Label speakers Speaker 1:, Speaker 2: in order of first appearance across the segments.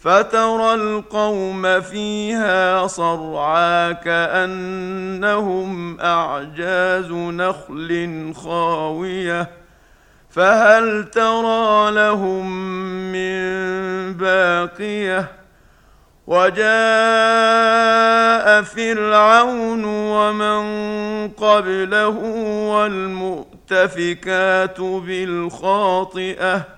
Speaker 1: فترى القوم فيها صرعى كأنهم أعجاز نخل خاوية. فهل ترى لهم من باقية؟ وجاء فرعون ومن قبله والمؤتفكات بالخاطئة.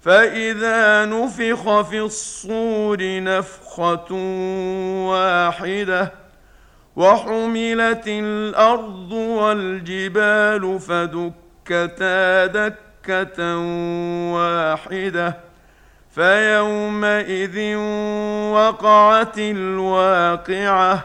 Speaker 1: فإذا نفخ في الصور نفخة واحدة وحملت الأرض والجبال فدكتا دكة واحدة فيومئذ وقعت الواقعة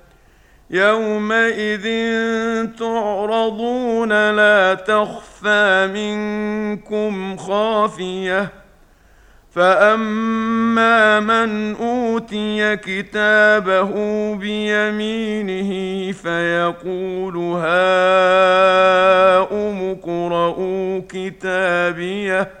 Speaker 1: يومئذ تعرضون لا تخفى منكم خافيه فاما من اوتي كتابه بيمينه فيقول هاؤم اقرءوا كتابيه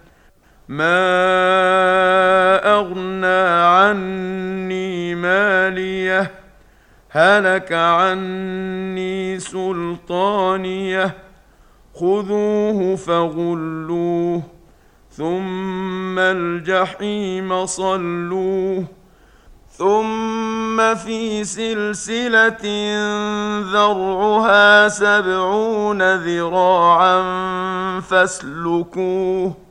Speaker 1: ما اغنى عني ماليه هلك عني سلطانيه خذوه فغلوه ثم الجحيم صلوه ثم في سلسله ذرعها سبعون ذراعا فاسلكوه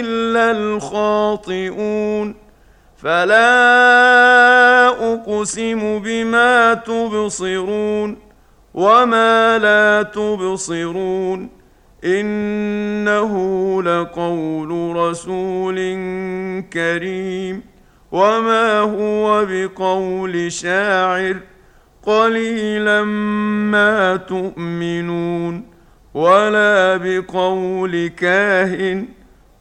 Speaker 1: إلا الخاطئون. فلا أقسم بما تبصرون وما لا تبصرون. إنه لقول رسول كريم. وما هو بقول شاعر. قليلا ما تؤمنون. ولا بقول كاهن.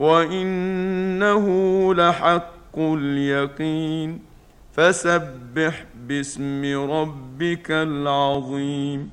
Speaker 1: وانه لحق اليقين فسبح باسم ربك العظيم